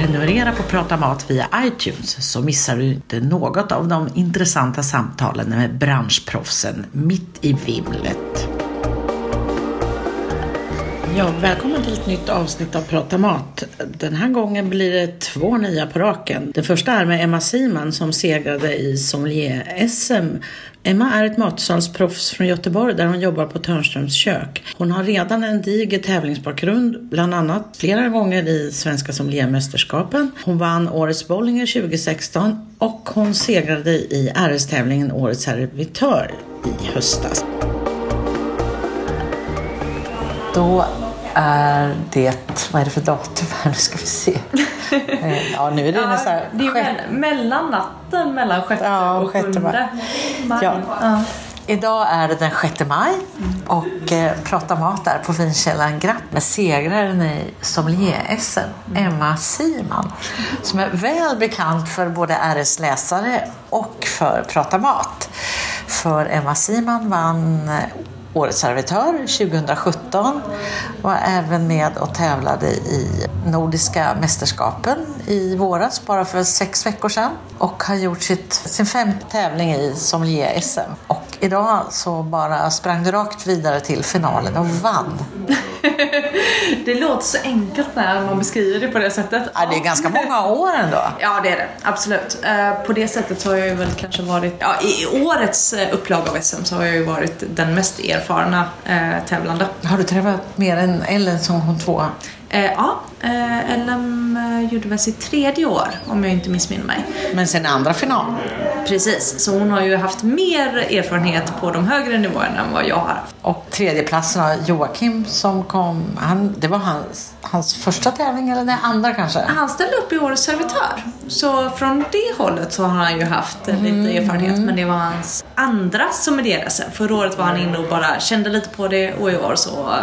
prenumerera på Prata Mat via iTunes så missar du inte något av de intressanta samtalen med branschproffsen mitt i vimlet. Ja, välkommen till ett nytt avsnitt av Prata Mat. Den här gången blir det två nya på raken. Den första är med Emma Siman som segrade i sommelier-SM. Emma är ett matsalsproffs från Göteborg där hon jobbar på Törnströms kök. Hon har redan en diger tävlingsbakgrund, bland annat flera gånger i Svenska sommeliermästerskapen. Hon vann Årets Bollinger 2016 och hon segrade i RS-tävlingen Årets servitör i höstas. Då är det, vad är det för datum här? Nu ska vi se. Ja, nu är det Ja, nästan det är sjätte- mellan natten mellan sjätte Ja, och sjätte maj. maj. Ja. Ja. Idag är det den 6 maj och eh, Prata mat där på Vinkällaren Grapp med segraren i sommelier-SM, Emma Siman, som är väl bekant för både RS-läsare och för Prata mat. För Emma Siman vann Årets servitör 2017 var även med och tävlade i Nordiska mästerskapen i våras, bara för sex veckor sedan. Och har gjort sitt, sin femte tävling i sommelier-SM. Idag så bara sprang du rakt vidare till finalen och vann. Det låter så enkelt när man beskriver det på det sättet. Ja, det är ganska många år ändå. Ja, det är det. Absolut. Eh, På det sättet så har jag ju väl kanske varit, ja, i årets eh, upplaga av SM så har jag ju varit den mest erfarna eh, tävlande. Har du träffat mer än Ellen som kom tvåa? Eh, ja, eh, eh, gjorde väl sitt tredje år om jag inte missminner mig. Men sen andra final. Precis, så hon har ju haft mer erfarenhet på de högre nivåerna än vad jag har haft. Och tredjeplatsen har Joakim som kom, han, det var hans, hans första tävling eller den andra kanske? Han ställde upp i Årets servitör. Så från det hållet så har han ju haft eh, lite erfarenhet. Men det var hans andra sommelier-SM. Förra året var han inne och bara kände lite på det och i år så,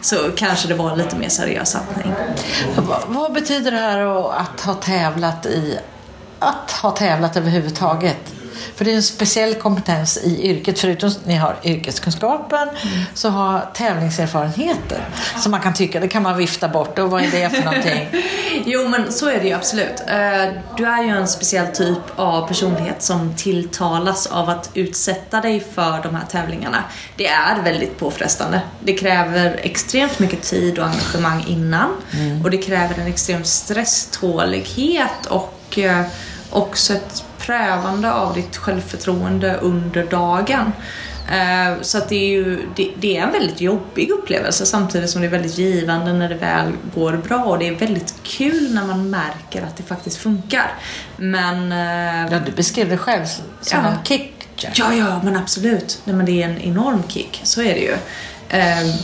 så kanske det var en lite mer seriös satsning. Vad, vad betyder det här att ha tävlat i, att ha tävlat överhuvudtaget? För det är en speciell kompetens i yrket. Förutom att ni har yrkeskunskapen så har tävlingserfarenheten. Så man kan tycka, det kan man vifta bort. Och vad är det för någonting? Jo men så är det ju absolut. Eh, Du är ju en speciell typ av personlighet som tilltalas av att utsätta dig för de här tävlingarna. Det är väldigt påfrestande. Det kräver extremt mycket tid och engagemang innan. Och det kräver en extrem stresstålighet och eh, också ett prövande av ditt självförtroende under dagen. Eh, Så att det är ju det, det är en väldigt jobbig upplevelse samtidigt som det är väldigt givande när det väl går bra och det är väldigt kul när man märker att det faktiskt funkar. Men eh, Ja, du beskrev det själv som Ja. en kick. Ja, ja, men absolut. Nej, men det är en enorm kick. Så är det ju. Eh,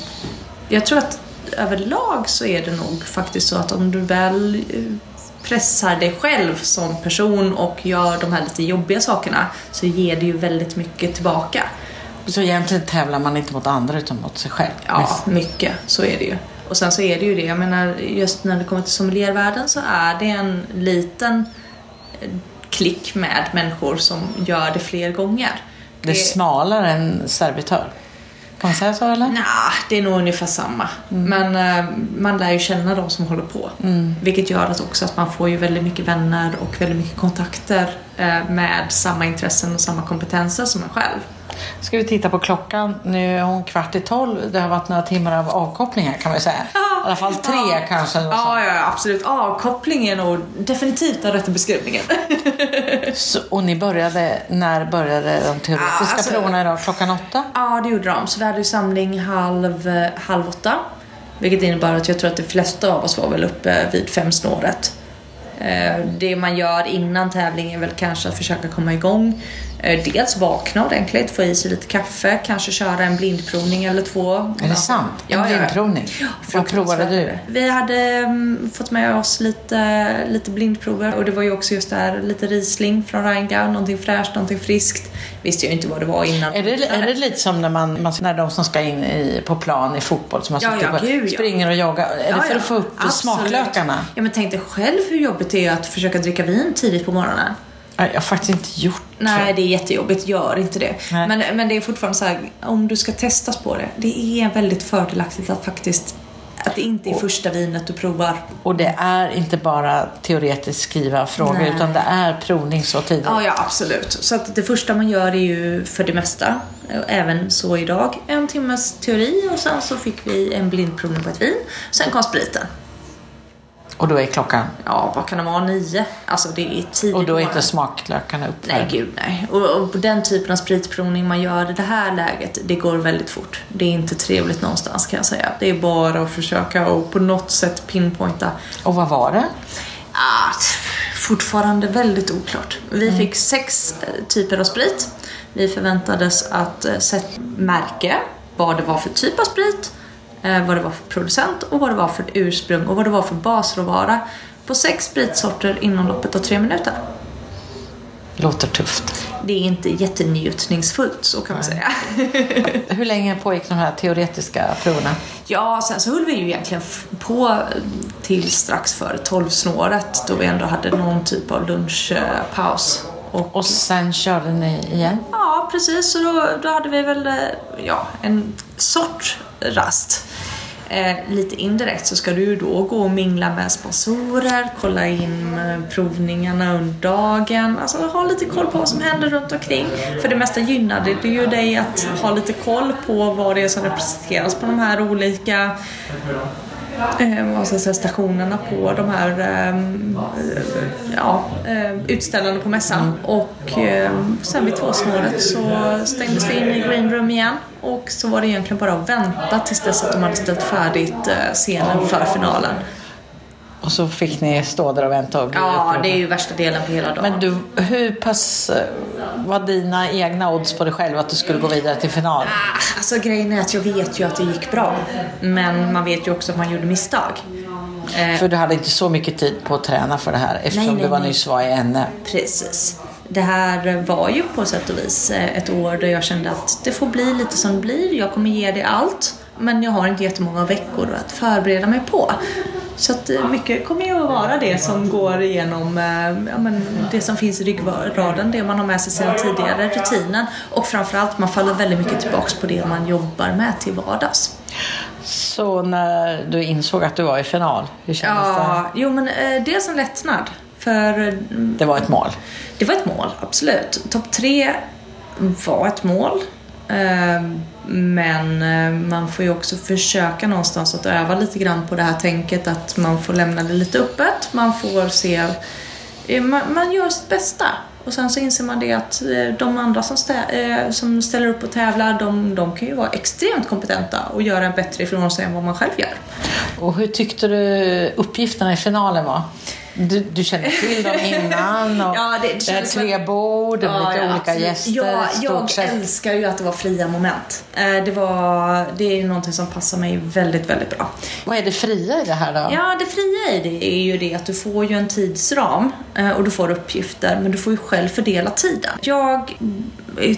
jag tror att överlag så är det nog faktiskt så att om du väl pressar dig själv som person och gör de här lite jobbiga sakerna så ger det ju väldigt mycket tillbaka. Så egentligen tävlar man inte mot andra utan mot sig själv. Ja, mycket. Så är det ju. Och sen så är det ju det, jag menar just när det kommer till sommeliervärlden så är det en liten eh, klick med människor som gör det fler gånger. Det är smalare än servitör. Kan man säga så eller? Nja, det är nog ungefär samma. Men eh, man lär ju känna de som håller på. Vilket gör att också att man får ju väldigt mycket vänner och väldigt mycket kontakter eh, med samma intressen och samma kompetenser som en själv. Ska vi titta på klockan? Nu är hon kvart i tolv. Det har varit några timmar av avkoppling här kan man säga. I alla fall tre Ja. kanske. Ja, ja, absolut. Avkoppling är nog definitivt den rätta beskrivningen. Så, och ni började, när började de teoretiska Ja, alltså- proverna idag? Klockan åtta? Ja, det gjorde de. Så vi hade ju samling halv, halv åtta. Vilket innebar att jag tror att de flesta av oss var väl uppe vid femsnåret. Eh, Det man gör innan tävling är väl kanske att försöka komma igång. Eh, Dels vakna ordentligt, få i sig lite kaffe, kanske köra en blindprovning eller två. Är det sant? En blindprovning? Vad provade du? Vi hade mm, fått med oss lite, lite blindprover och det var ju också just där lite Riesling från Rheingau, någonting fräscht, någonting friskt. Visste jag inte vad det var innan. Är det, är det lite som när, man, man, när de som ska in i, på plan i fotboll som har Ja, ja, på, gud, ja. springer och joggar? Är Ja, det för ja, att få upp absolut. smaklökarna? Ja men tänk dig själv hur jobbigt det är att försöka dricka vin tidigt på morgonen. Nej, Jag har faktiskt inte gjort Nej, det är jättejobbigt. Gör inte det. Nej. Men, men det är fortfarande så här, om du ska testas på det. Det är väldigt fördelaktigt att faktiskt Att det inte är första vinet du provar. Och det är inte bara teoretiskt skriva frågor Nej. utan det är provning så tidigt. Ja, ja absolut. Så att det första man gör är ju för det mesta, även så idag, en timmes teori och sen så fick vi en blindprovning på ett vin. Sen kom spriten. Och då är klockan. Ja, vad kan det vara? Nio? Alltså det är tidigt Och då är inte smaklökarna Nej, uppvärmda. gud nej. Och, och på den typen av spritprovning man gör i det här läget, det går väldigt fort. Det är inte trevligt någonstans kan jag säga. Det är bara att försöka och på något sätt pinpointa. Och vad var det? Ah, fortfarande väldigt oklart. Vi fick sex eh, typer av sprit. Vi förväntades att eh, sätta märke, vad det var för typ av sprit, vad det var för producent och vad det var för ursprung och vad det var för basråvara på sex spritsorter inom loppet av tre minuter. Låter tufft. Det är inte jättenjutningsfullt, så kan man säga. Hur länge pågick de här teoretiska proverna? Ja, sen så höll vi ju egentligen på till strax före tolvsnåret då vi ändå hade någon typ av lunchpaus. Och, Och sen körde ni igen? ja, precis. Så då, då hade vi väl eh, ja, en sort rast. Eh, lite indirekt så ska du ju då gå och mingla med sponsorer, kolla in eh, provningarna under dagen, alltså ha lite koll på vad som händer runt omkring. För det mesta gynnar det ju dig att ha lite koll på vad det är som representeras på de här olika vad ska jag säga, stationerna på de här ehm, eh, ja, eh, utställarna på mässan. Och eh, sen vid tvåsnåret så stängdes vi in i green room igen och så var det egentligen bara att vänta tills dess att de hade ställt färdigt eh, scenen för finalen. Och så fick ni stå där och vänta och bli Ja, det är ju värsta delen på hela dagen. Men du, hur pass eh, var dina egna odds på dig själv att du skulle gå vidare till final? Ah, Alltså grejen är att jag vet ju att det gick bra. Men man vet ju också att man gjorde misstag. Eh, För du hade inte så mycket tid på att träna för det här eftersom Nej, nej, du var nej. nyss var i NM. Precis. Det här var ju på sätt och vis eh, ett år där jag kände att det får bli lite som det blir. Jag kommer ge det allt. Men jag har inte jättemånga veckor att förbereda mig på. Så att eh, mycket kommer ju att vara det som går igenom eh, ja, men det som finns i ryggraden, det man har med sig sedan tidigare, rutinen. Och framförallt, man faller väldigt mycket tillbaks på det man jobbar med till vardags. Så när du insåg att du var i final, hur kändes Ja, jo men det är som lättnad. För mm, det? Det var ett mål. Det var ett mål, absolut. Topp tre var ett mål. Men eh, man får ju också försöka någonstans att öva lite grann på det här tänket att man får lämna det lite öppet. Man får se... Eh, man, man gör sitt bästa. Och sen så inser man det att eh, de andra som, stä, som ställer upp och tävlar, de, de kan ju vara extremt kompetenta och göra en bättre ifrån sig än vad man själv gör. Och hur tyckte du uppgifterna i finalen var? Du, du kände till dem innan och Ja, det- det det, kändes tre väl- bord, det var lite olika absolut. gäster. Ja, jag sett. älskar ju att det var fria moment. Eh, Det, var, det är ju någonting som passar mig väldigt, väldigt bra. Vad är det fria i det här då? Ja, det fria i det är ju det att du får ju en tidsram eh, och du får uppgifter, men du får ju själv fördela tiden. Jag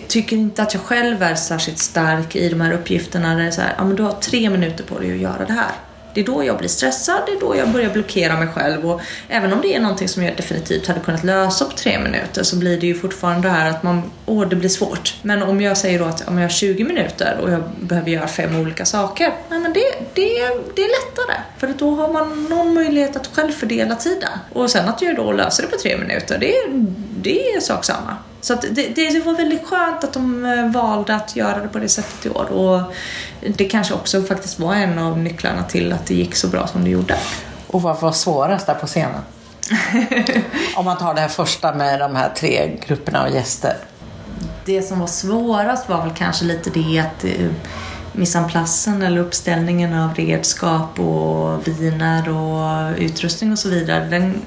tycker inte att jag själv är särskilt stark i de här uppgifterna där det är så här, ja men du har tre minuter på dig att göra det här. Det är då jag blir stressad, det är då jag börjar blockera mig själv och även om det är någonting som jag definitivt hade kunnat lösa på tre minuter så blir det ju fortfarande det här att man, åh det blir svårt. Men om jag säger då att om jag har 20 minuter och jag behöver göra fem olika saker, nej men det, det, det är lättare. För att då har man någon möjlighet att själv fördela tiden. Och sen att jag då löser det på tre minuter, det, det är sak samma. Så det, det var väldigt skönt att de eh, valde att göra det på det sättet i år. Och det kanske också faktiskt var en av nycklarna till att det gick så bra som det gjorde. Och vad var svårast där på scenen? Om man tar det här första med de här tre grupperna av gäster. Det som var svårast var väl kanske lite det att eh, mise en placen eller uppställningen av redskap och viner och utrustning och så vidare. Den,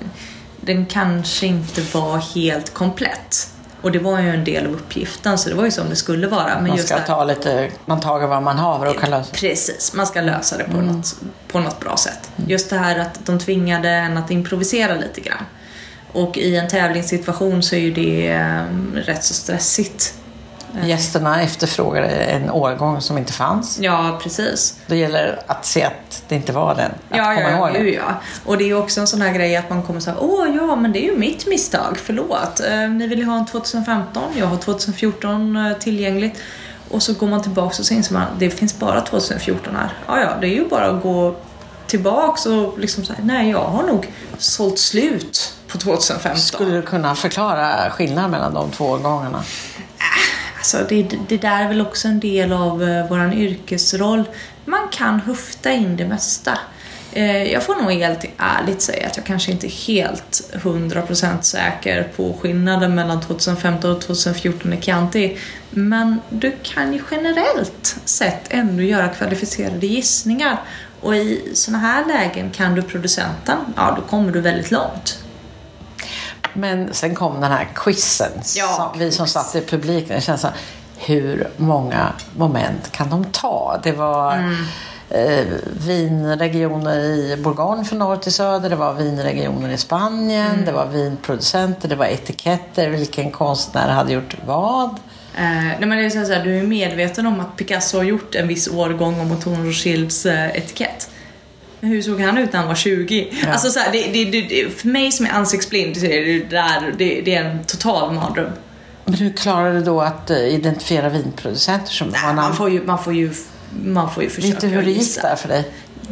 den kanske inte var helt komplett. Och det var ju en del av uppgiften så det var ju som det skulle vara. Men Man ska här- ta lite, man tager vad man har och kan lösa. Precis, man ska lösa det på, något, på något bra sätt. Just det här att de tvingade en att improvisera lite grann. Och i en tävlingssituation så är ju det eh, rätt så stressigt. Gästerna efterfrågade en årgång som inte fanns. Ja, precis. Då gäller att se att det inte var den. Att Ja, komma ja, ihåg ja, det. ja. Och det är också en sån här grej att man kommer säga åh ja, men det är ju mitt misstag, förlåt. Eh, ni vill ju ha en 2015, jag har 2014 eh, tillgängligt. Och så går man tillbaka och så inser man det finns bara 2014 här. Ja, ja, det är ju bara att gå tillbaks och liksom säga nej jag har nog sålt slut på 2015. Skulle du kunna förklara skillnaden mellan de två årgångarna? Alltså det, det där är väl också en del av eh, vår yrkesroll. Man kan höfta in det mesta. Eh, jag får nog helt ärligt säga att jag kanske inte är helt 100% säker på skillnaden mellan 2015 och 2014 i Chianti. Men du kan ju generellt sett ändå göra kvalificerade gissningar. Och i sådana här lägen kan du producenten, ja då kommer du väldigt långt. Men sen kom den här quizen. Ja, som, vi som satt i publiken, det känns så hur många moment kan de ta? Det var Mm. eh, vinregioner i Bourgogne från norr till söder, det var vinregioner i Spanien, Mm. det var vinproducenter, det var etiketter, vilken konstnär hade gjort vad. Eh, nej men det är så här, du är medveten om att Picasso har gjort en viss årgång av Mouton Rothschilds eh, etikett. Hur såg han ut när han var 20? Ja. Alltså så här, det, det, det, för mig som är ansiktsblind är det, där, det, det är en total mardröm. Men hur klarar du då att eh, identifiera vinproducenter som Nej, man får ju, man får ju, man får ju försöka Vet du hur det gick där för dig?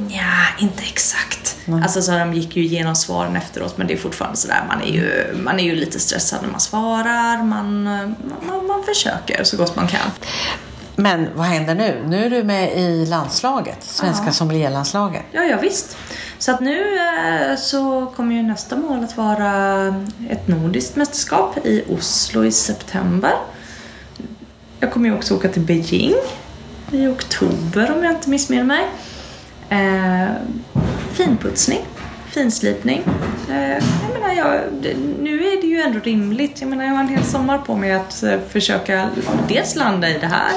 Ja, inte exakt. Alltså så de gick ju igenom svaren efteråt men det är fortfarande sådär, man är ju, man är ju lite stressad när man svarar, man, man, man försöker så gott man kan. Men vad händer nu? Nu är du med i landslaget, svenska Ja. sommelierlandslaget. Ja, ja visst. Så att nu eh, så kommer ju nästa mål att vara ett nordiskt mästerskap i Oslo i september. Jag kommer ju också åka till Beijing i oktober om jag inte missminner mig. Eh, finputsning, finslipning. Eh, jag menar, jag, nu är det ju ändå rimligt. Jag menar, jag har en hel sommar på mig att eh, försöka dels landa i det här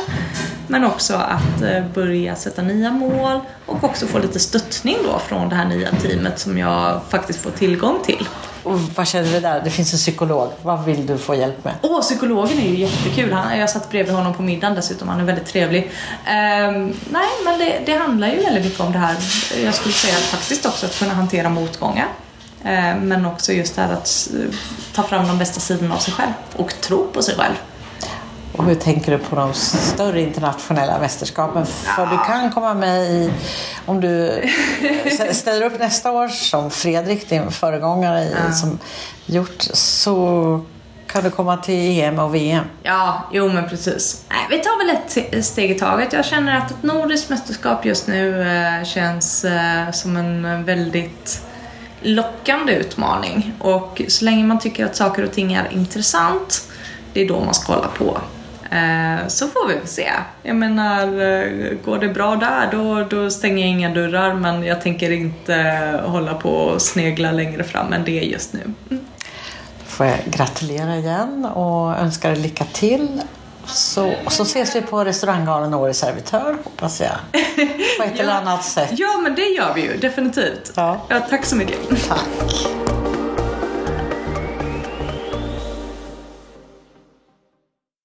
men också att eh, börja sätta nya mål och också få lite stöttning då från det här nya teamet som jag faktiskt får tillgång till. Och vad känner du där? Det finns en psykolog. Vad vill du få hjälp med? Åh, psykologen är ju jättekul. Han, jag satt bredvid honom på middagen dessutom. Han är väldigt trevlig. Um, nej, men det, det handlar ju väldigt mycket om det här. Jag skulle säga faktiskt också att kunna hantera motgångar. Ehm, men också just det här att ta fram de bästa sidorna av sig själv och tro på sig själv. Och hur tänker du på de större internationella mästerskapen? För du kan komma med i, om du ställer upp nästa år som Fredrik, din föregångare i, som gjort, så kan du komma till EM och VM. Ja, jo men precis. Nej, vi tar väl ett te- steg i taget. Jag känner att ett nordiskt mästerskap just nu eh, känns eh, som en eh, väldigt lockande utmaning. Och så länge man tycker att saker och ting är intressant, det är då man ska hålla på. Eh, så får vi väl se. Jag menar, eh, går det bra där då, då stänger jag inga dörrar men jag tänker inte hålla på och snegla längre fram än det just nu. Mm. får jag gratulera igen och önska dig lycka till. Så, och så ses vi på restauranggalan Årets servitör, hoppas jag. På ett eller annat sätt. Ja men det gör vi ju, definitivt. Ja. ja tack så mycket. Tack.